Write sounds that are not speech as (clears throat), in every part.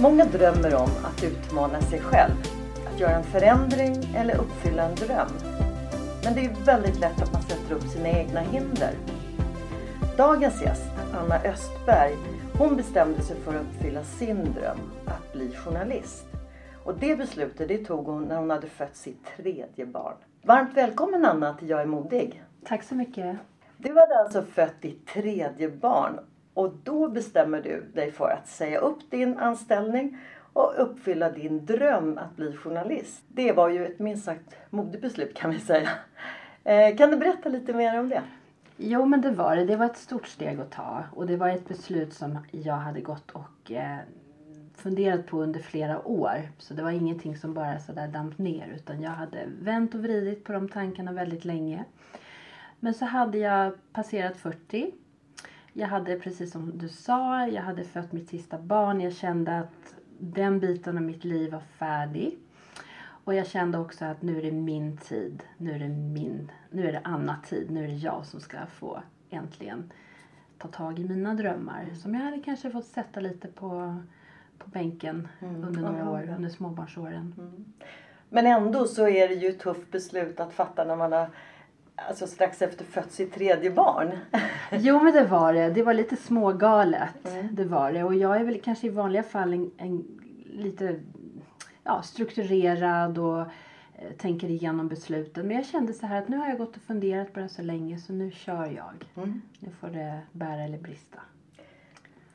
Många drömmer om att utmana sig själv, att göra en förändring eller uppfylla en dröm. Men det är väldigt lätt att man sätter upp sina egna hinder. Dagens gäst, Anna Östberg, hon bestämde sig för att uppfylla sin dröm, att bli journalist. Och det beslutet det tog hon när hon hade fött sitt tredje barn. Varmt välkommen Anna till Jag är modig. Tack så mycket. Du hade alltså fött ditt tredje barn och då bestämmer du dig för att säga upp din anställning och uppfylla din dröm att bli journalist. Det var ju ett minst sagt modigt beslut kan vi säga. Eh, kan du berätta lite mer om det? Jo men det var det. Det var ett stort steg att ta och det var ett beslut som jag hade gått och eh, funderat på under flera år. Så det var ingenting som bara sådär damp ner utan jag hade vänt och vridit på de tankarna väldigt länge. Men så hade jag passerat 40. Jag hade precis som du sa, jag hade fött mitt sista barn. Jag kände att den biten av mitt liv var färdig. Och jag kände också att nu är det min tid. Nu är det min, nu är det Anna tid. Nu är det jag som ska få äntligen ta tag i mina drömmar. Som jag hade kanske fått sätta lite på, på bänken Mm, under några ja, år, ja. under småbarnsåren. Men ändå så är det ju ett tufft beslut att fatta när man har alltså strax efter fött sitt tredje barn. (laughs) Jo men det var det. Det var lite smågalet. Mm. Det var det. Och jag är väl kanske i vanliga fall en, en lite ja, strukturerad och eh, tänker igenom besluten. Men jag kände så här att nu har jag gått och funderat på det så länge så nu kör jag. Mm. Nu får det bära eller brista.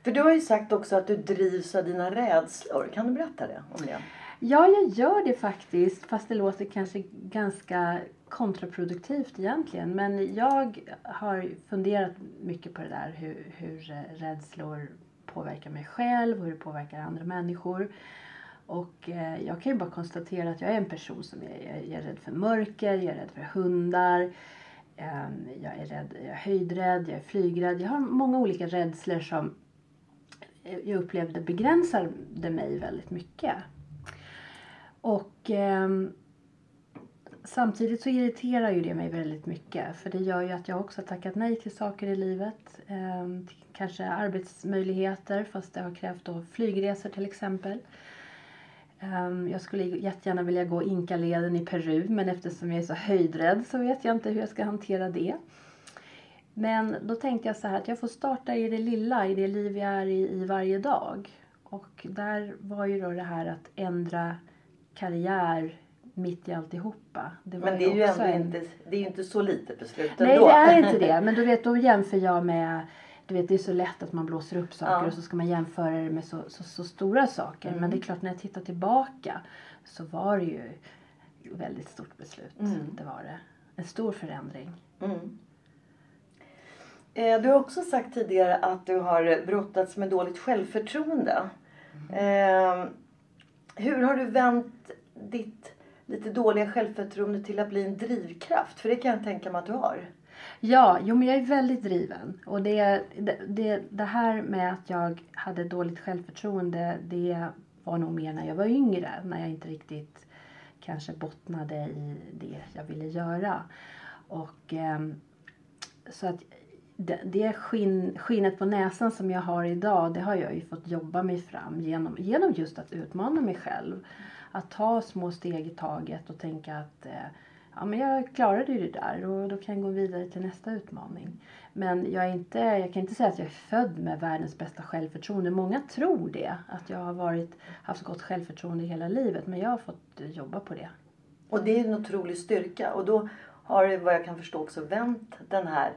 För du har ju sagt också att du drivs av dina rädslor. Kan du berätta det om det? Ja, jag gör det faktiskt. Fast det låter kanske ganska kontraproduktivt egentligen. Men jag har funderat mycket på det där. Hur, hur eh, rädslor påverkar mig själv och hur det påverkar andra människor. Och eh, jag kan ju bara konstatera att jag är en person som är, jag jag är rädd för mörker, jag är rädd för hundar. eh, Jag är, rädd, jag är höjdrädd, jag är flygrädd. Jag har många olika rädslor som eh, jag upplevde begränsade mig väldigt mycket. Och ehm, samtidigt så irriterar ju det mig väldigt mycket. För det gör ju att jag också har tackat nej till saker i livet. Eh, till kanske arbetsmöjligheter fast det har krävt då flygresor till exempel. Eh, jag skulle jättegärna vilja gå Inkaleden i Peru men eftersom jag är så höjdrädd så vet jag inte hur jag ska hantera det. Men då tänkte jag så här att jag får starta i det lilla, i det liv jag är i, i varje dag. Och där var ju då det här att ändra karriär mitt i alltihopa. Det var Men det är ju ändå en- inte, det är ju inte så lite beslut Nej ändå. det är inte (laughs) det. Men du vet då jämför jag med du vet det är så lätt att man blåser upp saker Ja. och så ska man jämföra det med så, så, så stora saker. Mm. Men det är klart när jag tittar tillbaka så var det ju ett väldigt stort beslut. Mm. Det var det. En stor förändring. Mm. Eh, Du har också sagt tidigare att du har brottats med dåligt självförtroende. Eh, hur har du vänt ditt lite dåliga självförtroende till att bli en drivkraft? För det kan jag tänka mig att du har. Ja, jo men jag är väldigt driven. Och det, det, det, det här med att jag hade dåligt självförtroende det var nog mer när jag var yngre. När jag inte riktigt kanske bottnade i det jag ville göra. Och ehm, så att det, det skinn, skinnet på näsan som jag har idag, det har jag ju fått jobba mig fram genom, genom just att utmana mig själv. Att ta små steg i taget och tänka att eh, ja, men jag klarade ju det där och då kan jag gå vidare till nästa utmaning. Men jag, är inte, jag kan inte säga att jag är född med världens bästa självförtroende. Många tror det, att jag har varit, haft gott självförtroende hela livet. Men jag har fått eh, jobba på det. Och det är en otrolig styrka. Och då har du, vad jag kan förstå också vänt den här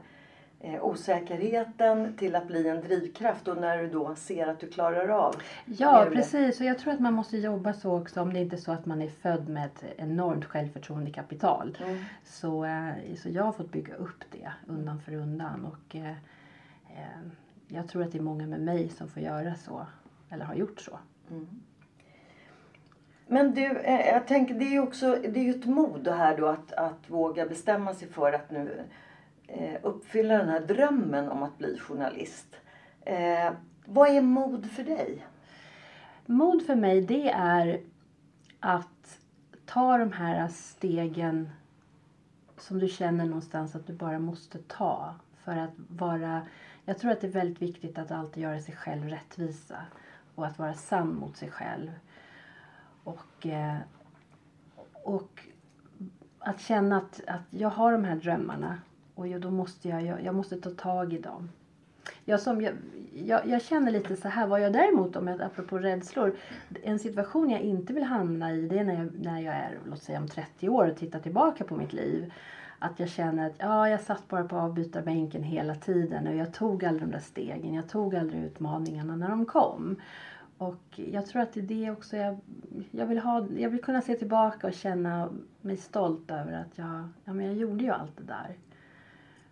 osäkerheten till att bli en drivkraft och när du då ser att du klarar av Ja precis och jag tror att man måste jobba så också om det inte är så att man är född med ett enormt självförtroendekapital. Mm. Så, eh, så jag har fått bygga upp det undan för undan och eh, eh, jag tror att det är många med mig som får göra så eller har gjort så. Mm. Men du, eh, jag tänker det är ju också det är ju ett mod här då att, att våga bestämma sig för att nu eh, Eh, uppfylla den här drömmen om att bli journalist. Eh, vad är mod för dig? Mod för mig det är att ta de här stegen som du känner någonstans att du bara måste ta för att vara jag tror att det är väldigt viktigt att alltid göra sig själv rättvisa och att vara sann mot sig själv. Och, eh, och att känna att, att jag har de här drömmarna och då måste jag, jag, jag måste ta tag i dem. Jag, som, jag, jag, jag, känner lite så här, vad jag däremot om jag, apropå rädslor, en situation jag inte vill hamna i det är när jag, när jag är, låt säga om 30 år och tittar tillbaka på mitt liv. Att jag känner att ja, jag satt bara på avbytarbänken hela tiden och jag tog aldrig de där stegen, jag tog aldrig utmaningarna när de kom. Och jag tror att det är det också jag, jag vill ha. Jag vill kunna se tillbaka och känna mig stolt över att jag, ja, men jag gjorde ju allt det där.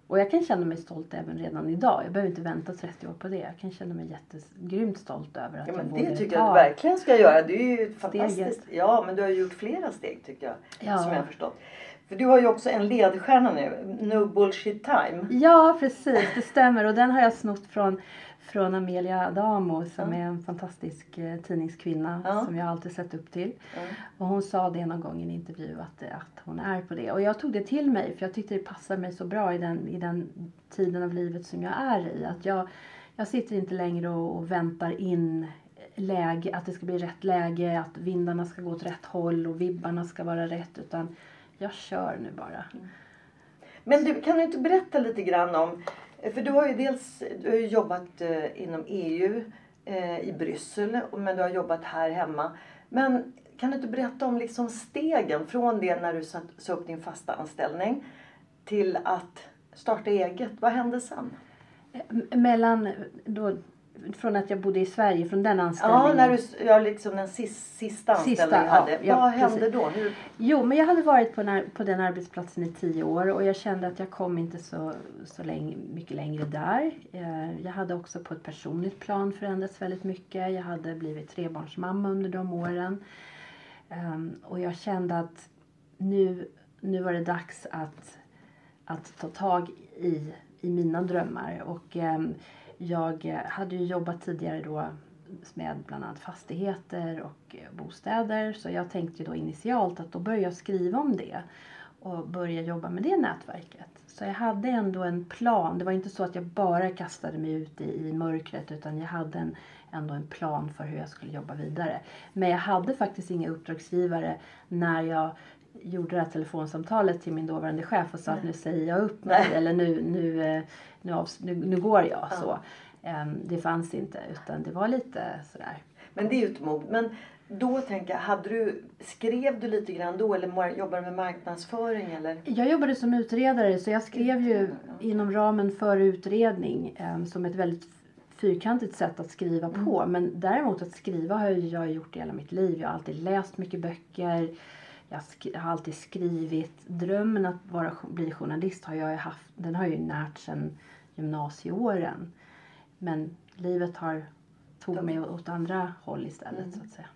Och jag kan känna mig stolt även redan idag. Jag behöver inte vänta 30 år på det. Jag kan känna mig jättegrymt stolt över att ja, men jag Det tycker jag du verkligen ska göra. Det är ju fantastiskt. Ja, men du har gjort flera steg tycker jag. Ja. Som jag har förstått. För du har ju också en ledstjärna nu, No Bullshit Time. Ja precis, det stämmer. Och den har jag snott från från Amelia Adamo som ja. är en fantastisk eh, tidningskvinna ja. som jag alltid sett upp till. Ja. Och hon sa det någon gång i en intervju att, att hon är på det. Och jag tog det till mig för jag tyckte det passar mig så bra i den, i den tiden av livet som jag är i. Att jag, jag sitter inte längre och, och väntar in läge, att det ska bli rätt läge, att vindarna ska gå åt rätt håll och vibbarna ska vara rätt. Utan jag kör nu bara. Mm. Men du, kan du inte berätta lite grann om Eh, för du har ju dels du har jobbat eh, inom EU eh, i Bryssel men du har jobbat här hemma. Men kan du inte berätta om liksom stegen från det när du sa upp din fasta anställning till att starta eget? Vad hände sen? Mellan då från att jag bodde i Sverige, från den anställningen. Ja, när du, ja liksom den sista, sista anställningen du hade. Ja, Vad hände precis. då? Hur? Jo, men jag hade varit på den, på den arbetsplatsen i tio år och jag kände att jag kom inte så, så länge, mycket längre där. Eh, jag hade också på ett personligt plan förändrats väldigt mycket. Jag hade blivit trebarnsmamma under de åren. Ehm, och jag kände att nu, nu var det dags att, att ta tag i, i mina drömmar. Och, ehm, jag eh, hade ju jobbat tidigare då med bland annat fastigheter och eh, bostäder. Så jag tänkte då initialt att då börjar jag skriva om det och börja jobba med det nätverket. Så jag hade ändå en plan. Det var inte så att jag bara kastade mig ut i, i mörkret utan jag hade en, ändå en plan för hur jag skulle jobba vidare. Men jag hade faktiskt inga uppdragsgivare när jag gjorde det här telefonsamtalet till min dåvarande chef och sa Nej. att nu säger jag upp mig eller nu, nu, eh, nu, nu, nu går jag. Ja. Så. Ehm, det fanns inte utan det var lite sådär. Men det är ju ett mod. Men då tänker jag, hade du, skrev du lite grann då eller jobbade du med marknadsföring? Eller? Jag jobbade som utredare så jag skrev ju inom ramen för utredning um, som ett väldigt fyrkantigt sätt att skriva mm. på. Men däremot att skriva har jag gjort i hela mitt liv. Jag har alltid läst mycket böcker jag har alltid skrivit. Drömmen att vara, bli journalist har jag haft, den har jag ju närt sedan gymnasieåren. Men livet har tog mig åt andra håll istället mm. så att säga.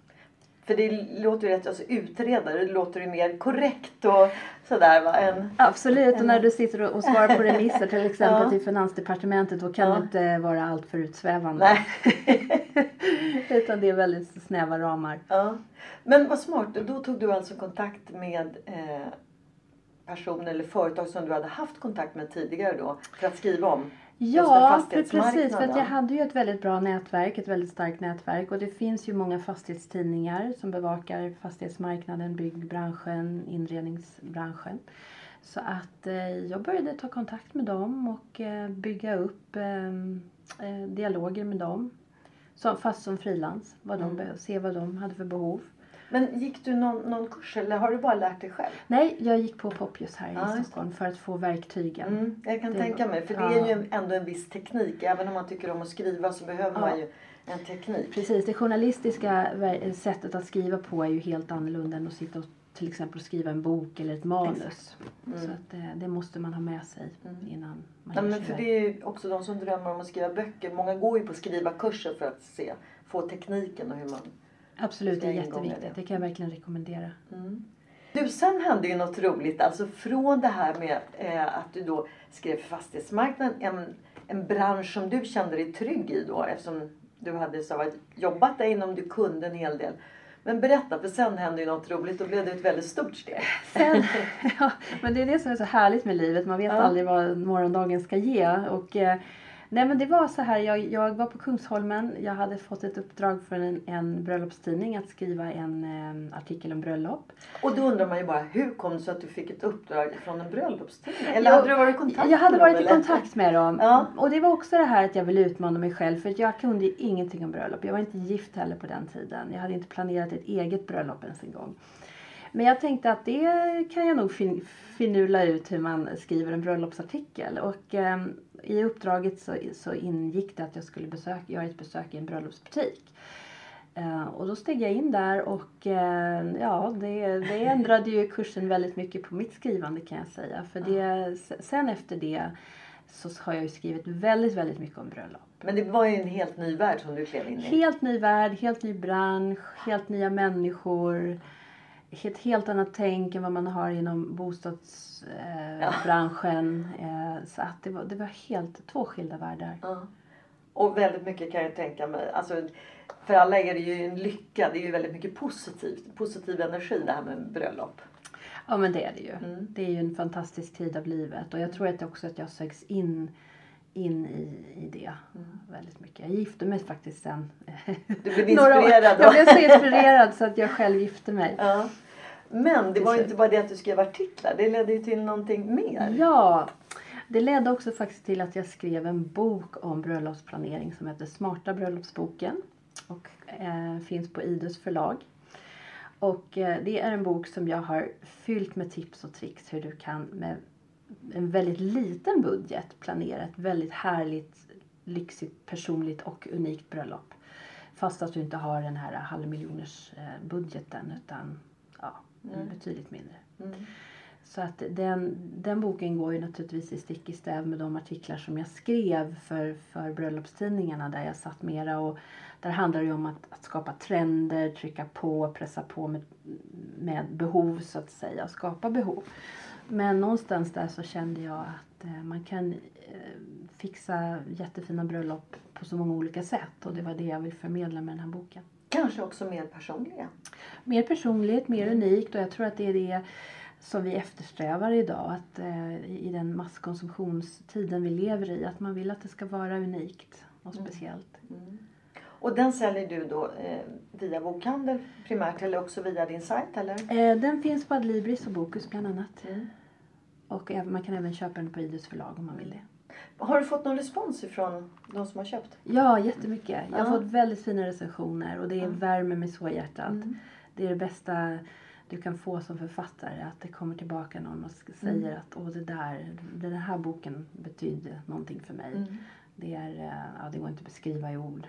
För det låter ju rätt, alltså utredare, det låter ju mer korrekt och sådär va? En, Absolut, en... och när du sitter och svarar på remisser till (laughs) exempel ja. till Finansdepartementet då kan ja. det inte vara allt för utsvävande. (laughs) Utan det är väldigt snäva ramar. Ja. Men vad smart, då tog du alltså kontakt med eh, personer eller företag som du hade haft kontakt med tidigare då för att skriva om? Ja, precis. För jag hade ju ett väldigt bra nätverk, ett väldigt starkt nätverk. Och det finns ju många fastighetstidningar som bevakar fastighetsmarknaden, byggbranschen, inredningsbranschen. Så att eh, jag började ta kontakt med dem och eh, bygga upp eh, eh dialoger med dem. Så, fast som frilans, mm. se vad de hade för behov. Men gick du någon, någon kurs eller har du bara lärt dig själv? Nej, jag gick på Poppius här ja, i Stockholm för att få verktygen. Mm, jag kan det, tänka mig, för ja. det är ju ändå en viss teknik. Även om man tycker om att skriva så behöver ja. man ju en teknik. Precis, det journalistiska sättet att skriva på är ju helt annorlunda än att sitta och till exempel skriva en bok eller ett manus. Mm. Så att det, det, måste man ha med sig mm. innan man ja, men för Det är ju också de som drömmer om att skriva böcker. Många går ju på skriva kurser för att se, få tekniken och hur man Absolut, det är jätteviktigt. Det. det kan jag verkligen rekommendera. Mm. Du, sen hände ju något roligt. Alltså från det här med eh, att du då skrev för fastighetsmarknaden. En, en bransch som du kände dig trygg i då eftersom du hade så jobbat där inom du kunde en hel del. Men berätta, för sen hände ju något roligt. Då blev det ett väldigt stort steg. (laughs) Sen, ja, men det är det som är så härligt med livet. Man vet ja. aldrig vad morgondagen ska ge. Och, eh, Nej men det var så här, jag, jag var på Kungsholmen. Jag hade fått ett uppdrag från en, en bröllopstidning att skriva en eh, artikel om bröllop. Och då undrar man ju bara, hur kom det sig att du fick ett uppdrag från en bröllopstidning? Eller jag, hade du varit i kontakt Jag hade varit dem, i kontakt med dem. Ja. Och det var också det här att jag ville utmana mig själv. För jag kunde ingenting om bröllop. Jag var inte gift heller på den tiden. Jag hade inte planerat ett eget bröllop ens en gång. Men jag tänkte att det kan jag nog fin finula ut hur man skriver en bröllopsartikel. Och eh, i uppdraget så, så ingick det att jag skulle besöka, göra ett besök i en bröllopsbutik. Uh, och då steg jag in där och uh, ja, det, det ändrade ju kursen väldigt mycket på mitt skrivande kan jag säga. För det, sen efter det så har jag ju skrivit väldigt, väldigt mycket om bröllop. Men det var ju en helt ny värld som du klev in i. Helt ny värld, helt ny bransch, helt nya människor ett helt annat tänk än vad man har inom bostadsbranschen. Eh, ja. så att det var, det var helt två skilda världar. Ja. Och väldigt mycket kan jag tänka mig. Alltså, för alla är det ju en lycka. Det är ju väldigt mycket positivt. Positiv energi det här med bröllop. Ja men det är det ju. Mm. Det är ju en fantastisk tid av livet. Och jag tror att också att jag sögs in in i, i det mm. väldigt mycket. Jag gifte mig faktiskt sen. Du blev (laughs) inspirerad då? Jag blev så inspirerad så att jag själv gifte mig. Ja. Men det var ju inte bara det att du skrev artiklar. Det ledde ju till någonting mer. Ja. Det ledde också faktiskt till att jag skrev en bok om bröllopsplanering som heter Smarta bröllopsboken. Och eh, finns på Idus förlag. Och eh, det är en bok som jag har fyllt med tips och tricks hur du kan med en väldigt liten budget planera ett väldigt härligt, lyxigt, personligt och unikt bröllop. Fast att du inte har den här halvmiljoners eh, budgeten utan ja, mm. betydligt mindre. Mm. Så att den, den boken går ju naturligtvis i stick i stäv med de artiklar som jag skrev för, för bröllopstidningarna där jag satt mera och där handlar det om att, att skapa trender, trycka på, pressa på med, med behov så att säga, skapa behov. Men någonstans där så kände jag att eh, man kan eh, fixa jättefina bröllop på så många olika sätt och det var det jag vill förmedla med den här boken. Kanske också mer personliga? Mer personligt, mer mm. unikt och jag tror att det är det som vi eftersträvar idag. Att eh, I den masskonsumtionstiden vi lever i, att man vill att det ska vara unikt och mm. speciellt. Mm. Och den säljer du då eh, via bokhandel primärt eller också via din sajt eller? Eh, den finns på Adlibris och Bokus bland annat. Mm. Och man kan även köpa den på Idus förlag om man vill det. Har du fått någon respons ifrån de som har köpt? Ja, jättemycket. Jag har ja. fått väldigt fina recensioner och det ja. värmer mig så i hjärtat. Mm. Det är det bästa du kan få som författare. Att det kommer tillbaka någon och säger mm. att Åh, det där, den här boken betyder någonting för mig. Mm. Det, är, eh, ja, det går inte att beskriva i ord.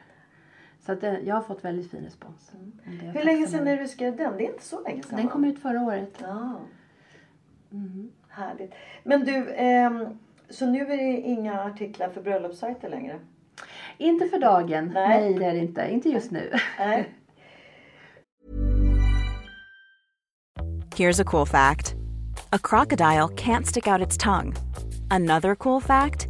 Så att det, jag har fått väldigt fin respons. Mm. Hur länge sedan är du skrev den? Det är inte så länge sedan Den kom ut förra året. Ja. Mm. Härligt. Men du, eh, så nu är det inga artiklar för bröllopssajter längre? Inte för dagen. Nej, Nej det är det inte. Inte just nu. Nej. Here's a cool fact. A crocodile can't stick out its tongue. Another cool fact.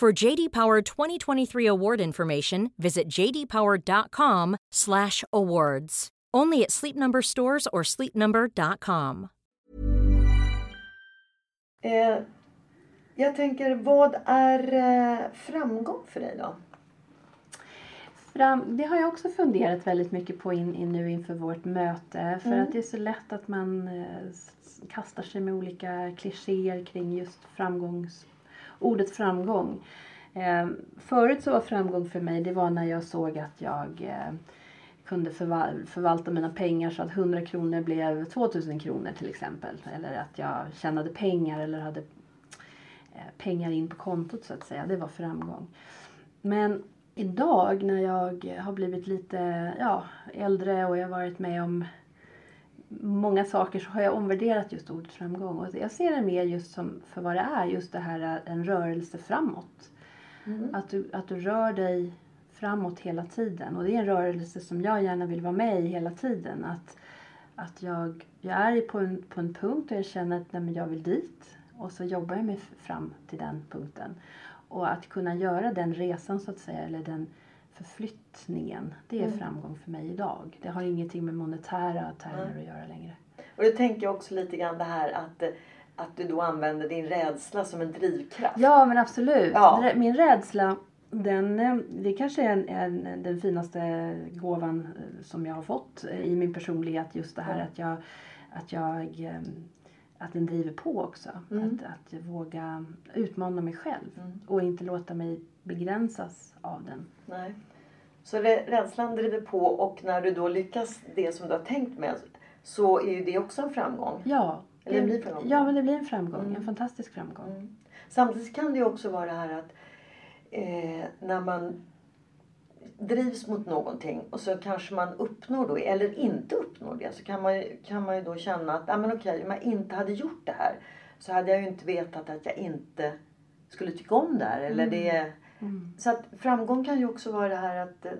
For JD Power 2023 award information, visit jdpower.com/awards. Only at Sleep Number stores or sleepnumber.com. Eh, jag tänker, vad är eh, framgång för dig då? Fram, det har jag också funderat väldigt mycket på in, in nu inför vårt möte. För Mm. att det är så lätt att man eh, kastar sig med olika klichéer kring just framgångs, ordet framgång. Eh, förut så var framgång för mig, det var när jag såg att jag eh, kunde förval- förvalta mina pengar så att 100 kronor blev 2000 kronor till exempel. Eller att jag tjänade pengar eller hade eh, pengar in på kontot så att säga. Det var framgång. Men idag när jag har blivit lite ja, äldre och jag har varit med om många saker så har jag omvärderat just ordet framgång. Och jag ser det mer just som för vad det är, just det här är en rörelse framåt. Att, du, att du rör dig framåt hela tiden. Och det är en rörelse som jag gärna vill vara med i hela tiden. Att, att jag, jag är på en, på en punkt och jag känner att nej, jag vill dit. Och så jobbar jag mig fram till den punkten. Och att kunna göra den resan så att säga, eller den förflyttningen, det är framgång för mig idag. Det har ingenting med monetära termer att göra längre. Och det tänker jag också lite grann det här att, att du då använder din rädsla som en drivkraft. Ja men absolut. Ja. Min rädsla den, eh, det kanske är en, en, den finaste gåvan eh, som jag har fått eh, i min personlighet. Just det här att jag, att jag att den driver på också. Mm. Att, att våga utmana mig själv och inte låta mig begränsas av den. Nej. Så rä- rädslan driver på och när du då lyckas det som du har tänkt med så är ju det också en framgång. Ja, Eller det blir framgång. Ja, men det blir en framgång. Mm. En fantastisk framgång. Mm. Samtidigt kan det ju också vara det här att eh, när man drivs mot någonting och så kanske man uppnår då, eller inte uppnår det, så kan man, kan man ju då känna att ah, men okej, om jag inte hade gjort det här så hade jag ju inte vetat att jag inte skulle tycka om det här. Eller det, Mm. Så att framgång kan ju också vara det här att eh,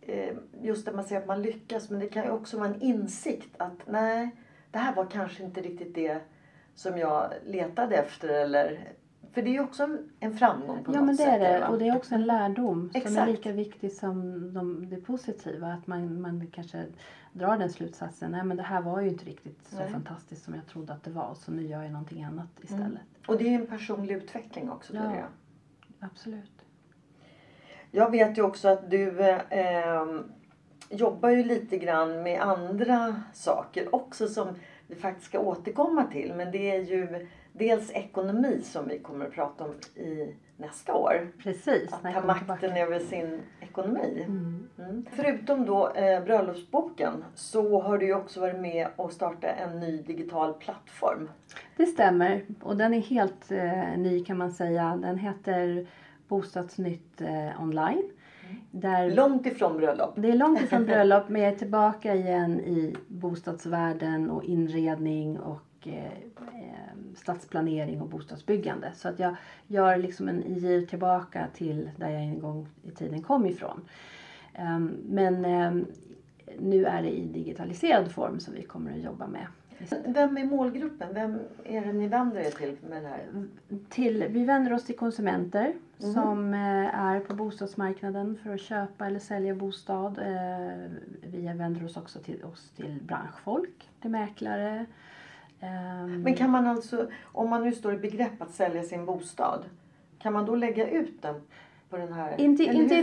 eh, just när man säger att man lyckas men det kan ju också vara en insikt att nej, det här var kanske inte riktigt det som jag letade efter eller för det är ju också en, en framgång på Ja något men det sätt. är det. va? Och det är också en lärdom som är Exakt. lika viktig som de, det positiva. Att man, man kanske drar den slutsatsen. Nej men det här var ju inte riktigt så Nej. fantastiskt som jag trodde att det var. Så nu gör jag någonting annat istället. Mm. Och det är en personlig utveckling också Ja. jag. Absolut. Jag vet ju också att du eh, jobbar ju lite grann med andra saker också som vi faktiskt ska återkomma till. Men det är ju dels ekonomi som vi kommer att prata om i nästa år. Precis. Att ta makten över sin ekonomi. Mm. Mm. Förutom då eh, bröllopsboken så har du också varit med och startat en ny digital plattform. Det stämmer. Och den är helt eh, ny kan man säga. Den heter Bostadsnytt eh, online. Där Långt ifrån bröllop. Det är långt ifrån (laughs) bröllop men jag är tillbaka igen i bostadsvärlden och inredning och eh, stadsplanering och bostadsbyggande. Så att jag gör liksom en gir tillbaka till där jag en gång i tiden kom ifrån. Ehm, men ehm, nu är det i digitaliserad form som vi kommer att jobba med. Vem är målgruppen? Vem är det ni vänder er till med det här? Till, vi vänder oss till konsumenter som eh, är på bostadsmarknaden för att köpa eller sälja bostad. Eh, vi vänder oss också till, oss till branschfolk, till mäklare. Ehm, Men kan man alltså, om man nu står i begrepp att sälja sin bostad, kan man då lägga ut den på den här? Inte, inte, i, inte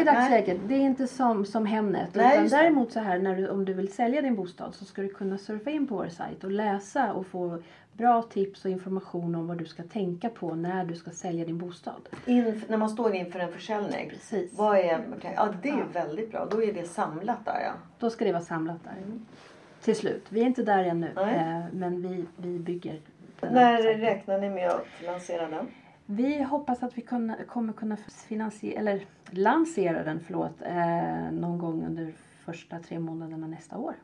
i det? dagsläget. Det är inte som, som Hemnet. Nej, utan däremot så här när du, om du vill sälja din bostad så ska du kunna surfa in på vår sajt och läsa och få bra tips och information om vad du ska tänka på när du ska sälja din bostad. In, när man står inför en försäljning. Precis. Vad är, okej, ja det är Ja. väldigt bra. Då är det samlat där ja. Då ska det vara samlat där. Till slut. Vi är inte där ännu. Nej. Eh, men vi, vi bygger den När räknar ni med att lansera den? Vi hoppas att vi kunna, kommer kunna finansiera, eller lansera den förlåt, eh, någon gång under första tre månaderna nästa år.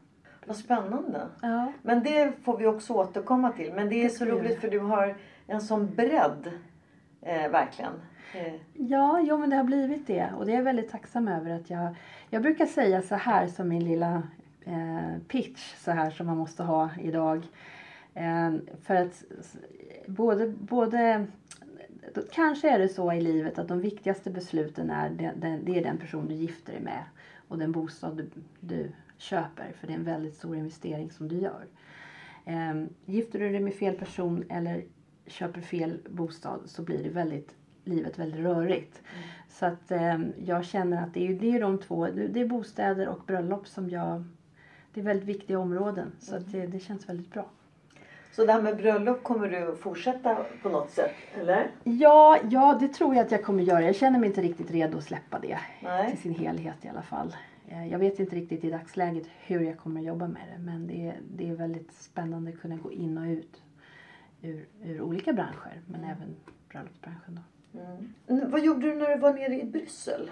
Vad spännande. Ja. Men det får vi också återkomma till. Men det är så roligt för du har en sån bredd. Eh, verkligen. Eh, Ja, jo, men det har blivit det. Och det är jag väldigt tacksam över. att Jag, jag brukar säga så här som min lilla pitch så här som man måste ha idag. Eh, för att både, både Kanske är det så i livet att de viktigaste besluten är den, det är den person du gifter dig med och den bostad du, du köper. För det är en väldigt stor investering som du gör. Eh, gifter du dig med fel person eller köper fel bostad så blir det väldigt, livet väldigt rörigt. Så att eh, jag känner att det är, det är de två, det är bostäder och bröllop som jag, det är väldigt viktiga områden. Så att det, det känns väldigt bra. Så det här med bröllop kommer du fortsätta på något sätt? Eller? Ja, ja, det tror jag att jag kommer göra. Jag känner mig inte riktigt redo att släppa det Nej. till sin helhet i alla fall. Eh, Jag vet inte riktigt i dagsläget hur jag kommer jobba med det men det är, det är väldigt spännande att kunna gå in och ut ur, ur olika branscher men även bröllopsbranschen. Då. Mm, Vad gjorde du när du var nere i Bryssel?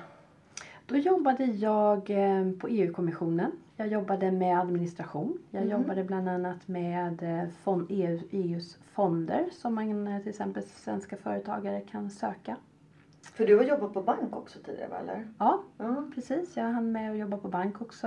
Då jobbade jag eh, på EU-kommissionen. Jag jobbade med administration. Jag jobbade bland annat med eh, fond, EU, EUs fonder som man eh, till exempel svenska företagare kan söka. För du har jobbat på bank också tidigare eller? Ja, Ja. precis. Jag hann med att jobba på bank också.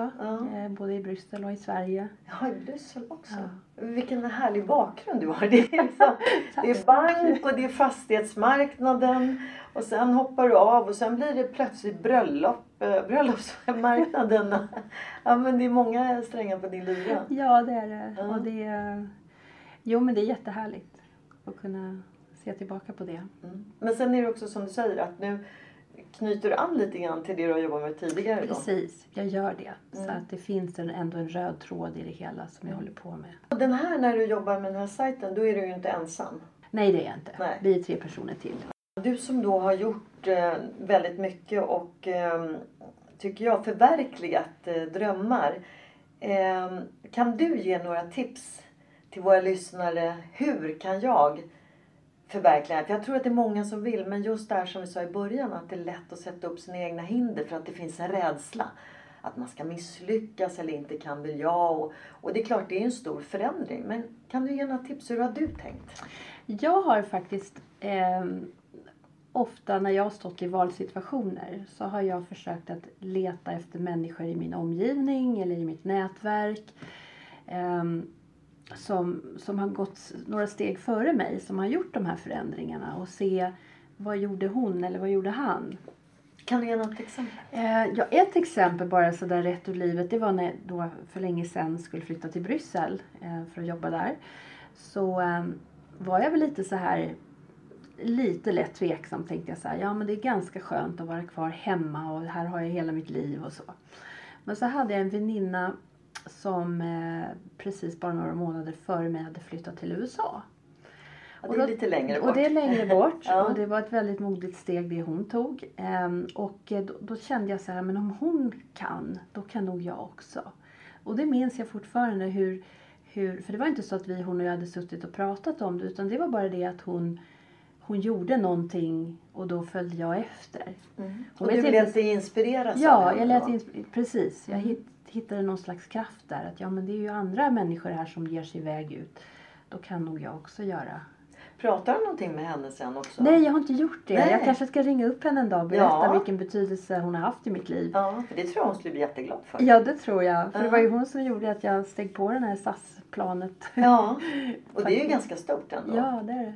Eh, både i Bryssel och i Sverige. Ja, i Bryssel också. Ja. Vilken härlig bakgrund du har. (laughs) Det är, liksom, (laughs) det är bank och det är fastighetsmarknaden. Och sen hoppar du av och sen blir det plötsligt bröllop, eh, bröllopsmarknaden. (laughs) Ja, men det är många strängar på din lyra. Ja, det är det. Ja. Och det är, jo, men det är jättehärligt att kunna se tillbaka på det. Mm. Men sen är det också som du säger att nu knyter du an lite grann till det du har jobbat med tidigare. Då. Precis, jag gör det. Så Mm. att det finns en, ändå en röd tråd i det hela som jag håller på med. Och den här, när du jobbar med den här sajten, då är du ju inte ensam. Nej, det är jag inte. Nej. Vi är tre personer till. Du som då har gjort eh, väldigt mycket och eh, tycker jag förverkligat eh, drömmar. Eh, kan du ge några tips till våra lyssnare? Hur kan jag förverkligandet. Jag tror att det är många som vill men just det här som vi sa i början att det är lätt att sätta upp sina egna hinder för att det finns en rädsla. Att man ska misslyckas eller inte kan väl jag. Och, och det är klart det är en stor förändring. Men kan du ge några tips? Hur har du tänkt? Jag har faktiskt eh, ofta när jag har stått i valsituationer så har jag försökt att leta efter människor i min omgivning eller i mitt nätverk eh, som, som har gått några steg före mig, som har gjort de här förändringarna och se vad gjorde hon eller vad gjorde han? Kan du ge något exempel? Eh, ja, ett exempel bara sådär rätt ur livet. Det var när jag då för länge sedan skulle flytta till Bryssel eh, för att jobba där. Så eh, var jag väl lite så här lite lätt tveksam tänkte jag så här. Ja men det är ganska skönt att vara kvar hemma och här har jag hela mitt liv och så. Men så hade jag en väninna som eh, precis bara några månader före mig hade flyttat till USA. Och det är lite längre bort. Och det är längre bort. (laughs) Ja. Och det var ett väldigt modigt steg det hon tog. Ehm, och då, då kände jag så här, men om hon kan, då kan nog jag också. Och det minns jag fortfarande hur, hur för det var inte så att vi, hon och jag hade suttit och pratat om det. Utan det var bara det att hon, hon gjorde någonting och då följde jag efter. Mm. Och du inte- lät dig inspireras Ja, jag lät då? insp- precis. Jag hitt, hittade någon slags kraft där. Att ja, men det är ju andra människor här som ger sig iväg ut. Då kan nog jag också göra. Pratar du någonting med henne sen också? Nej, jag har inte gjort det. Nej. Jag kanske ska ringa upp henne en dag och berätta Ja. vilken betydelse hon har haft i mitt liv. Ja, för det tror jag hon skulle bli jätteglad för. Ja, det tror jag. För det Ja. var ju hon som gjorde att jag steg på den här SAS-planet. Ja, och det är ju (laughs) ganska stort ändå. Ja, det är det.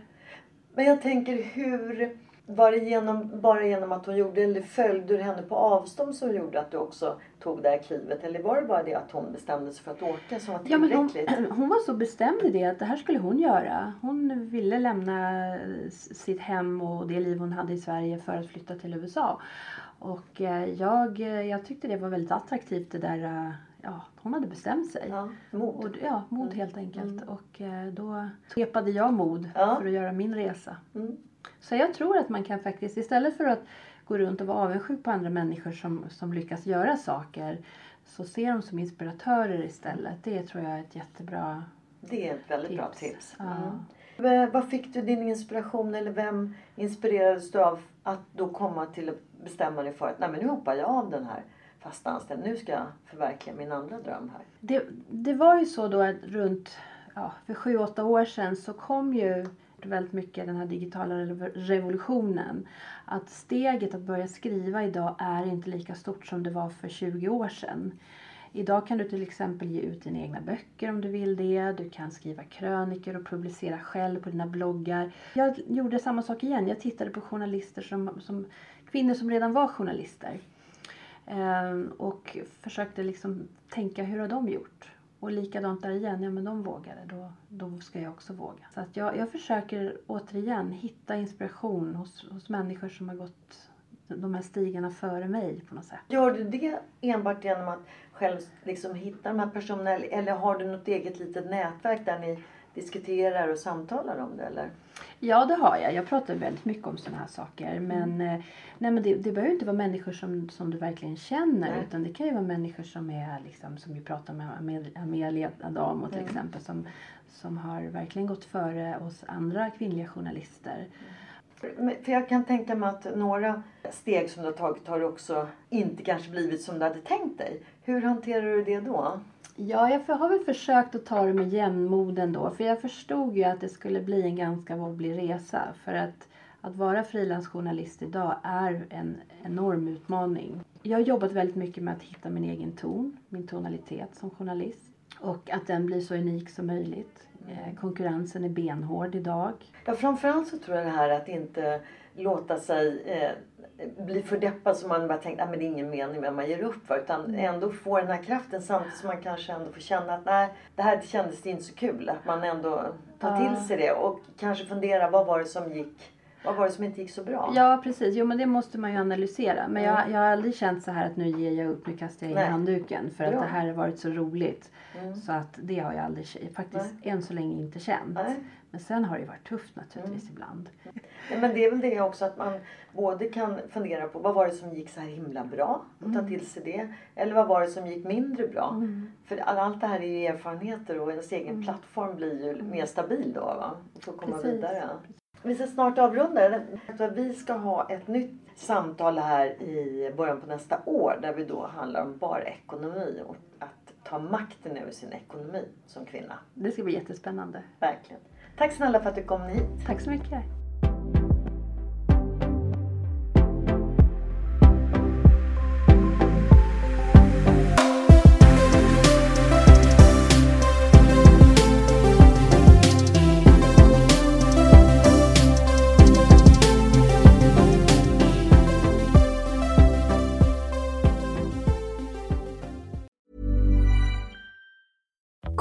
Men jag tänker hur var det genom, bara genom att hon gjorde eller följde du henne på avstånd som gjorde att du också tog det här klivet? Eller var det bara det att hon bestämde sig för att åka som var Ja, men hon, tillräckligt? (clears throat) hon var så bestämd i det att det här skulle hon göra. Hon ville lämna sitt hem och det liv hon hade i Sverige för att flytta till USA. Och eh, jag, eh, jag tyckte det var väldigt attraktivt det där, eh, ja, hon hade bestämt sig. Ja, mod. Och, ja, mod helt enkelt. Och eh, då svepade jag mod Ja. för att göra min resa. Mm. Så jag tror att man kan faktiskt, istället för att gå runt och vara avundsjuk på andra människor som, som lyckas göra saker, så se dem som inspiratörer istället. Det tror jag är ett jättebra Det är ett väldigt bra tips. tips. Ja. Mm. Vad fick du din inspiration eller vem inspirerades du av att då komma till att bestämma dig för att Nej, men nu hoppar jag av den här fasta anställningen. Nu ska jag förverkliga min andra dröm här. Det, det var ju så då att runt ja, för sju, åtta år sedan så kom ju väldigt mycket den här digitala revolutionen. Att steget att börja skriva idag är inte lika stort som det var för 20 år sedan. Idag kan du till exempel ge ut dina egna böcker om du vill det. Du kan skriva krönikor och publicera själv på dina bloggar. Jag gjorde samma sak igen. Jag tittade på journalister som, som kvinnor som redan var journalister. Ehm, och försökte liksom tänka hur har de gjort? Och likadant där igen, ja men de vågade, då, då ska jag också våga. Så att jag, jag försöker återigen hitta inspiration hos, hos människor som har gått de här stigarna före mig på något sätt. Gör du det enbart genom att själv liksom hitta de här personerna eller- eller har du något eget litet nätverk där ni diskuterar och samtalar om det eller? Ja, det har jag. Jag pratar väldigt mycket om sådana här saker. Men, eh, nej, men det, det behöver inte vara människor som, som du verkligen känner. Nej. Utan det kan ju vara människor som är liksom, som vi pratar med Amel- Amelia Adamo till exempel. Som, som har verkligen gått före oss andra kvinnliga journalister. Men- För jag kan tänka mig att några steg som du har tagit har också inte kanske blivit som du hade tänkt dig. Hur hanterar du det då? Ja, jag har väl försökt att ta det med jämnmod ändå. För jag förstod ju att det skulle bli en ganska wobblig resa. För att, att vara frilansjournalist idag är en enorm utmaning. Jag har jobbat väldigt mycket med att hitta min egen ton, min tonalitet som journalist. Och att den blir så unik som möjligt. Eh, konkurrensen är benhård idag. Ja, framförallt så tror jag det här att inte låta sig eh, bli för deppad så man bara tänker att det är ingen mening med att man ger upp. Va? Utan ändå få den här kraften samtidigt som man kanske ändå får känna att nej, det här kändes inte så kul. Att man ändå tar till sig det och kanske fundera vad var det som gick, vad var det som inte gick så bra? Ja, precis. Jo, men det måste man ju analysera. Men jag, jag har aldrig känt så här att nu ger jag upp, nu kastar jag in Nej. handduken. För att Bra. det här har varit så roligt. Mm. Så att det har jag aldrig, faktiskt än så länge inte känt. Nej. Men sen har det varit tufft naturligtvis ibland. Ja, men det är väl det också att man både kan fundera på vad var det som gick så här himla bra och ta till sig det. Eller vad var det som gick mindre bra. För all- allt det här är ju erfarenheter och ens egen plattform blir ju mer stabil då va. För att komma Precis. vidare. Vi ska snart avrunda. Vi ska ha ett nytt samtal här i början på nästa år där vi då handlar om bara ekonomi och att ta makten över sin ekonomi som kvinna. Det ska bli jättespännande. Verkligen. Tack snälla för att du kom hit. Tack så mycket.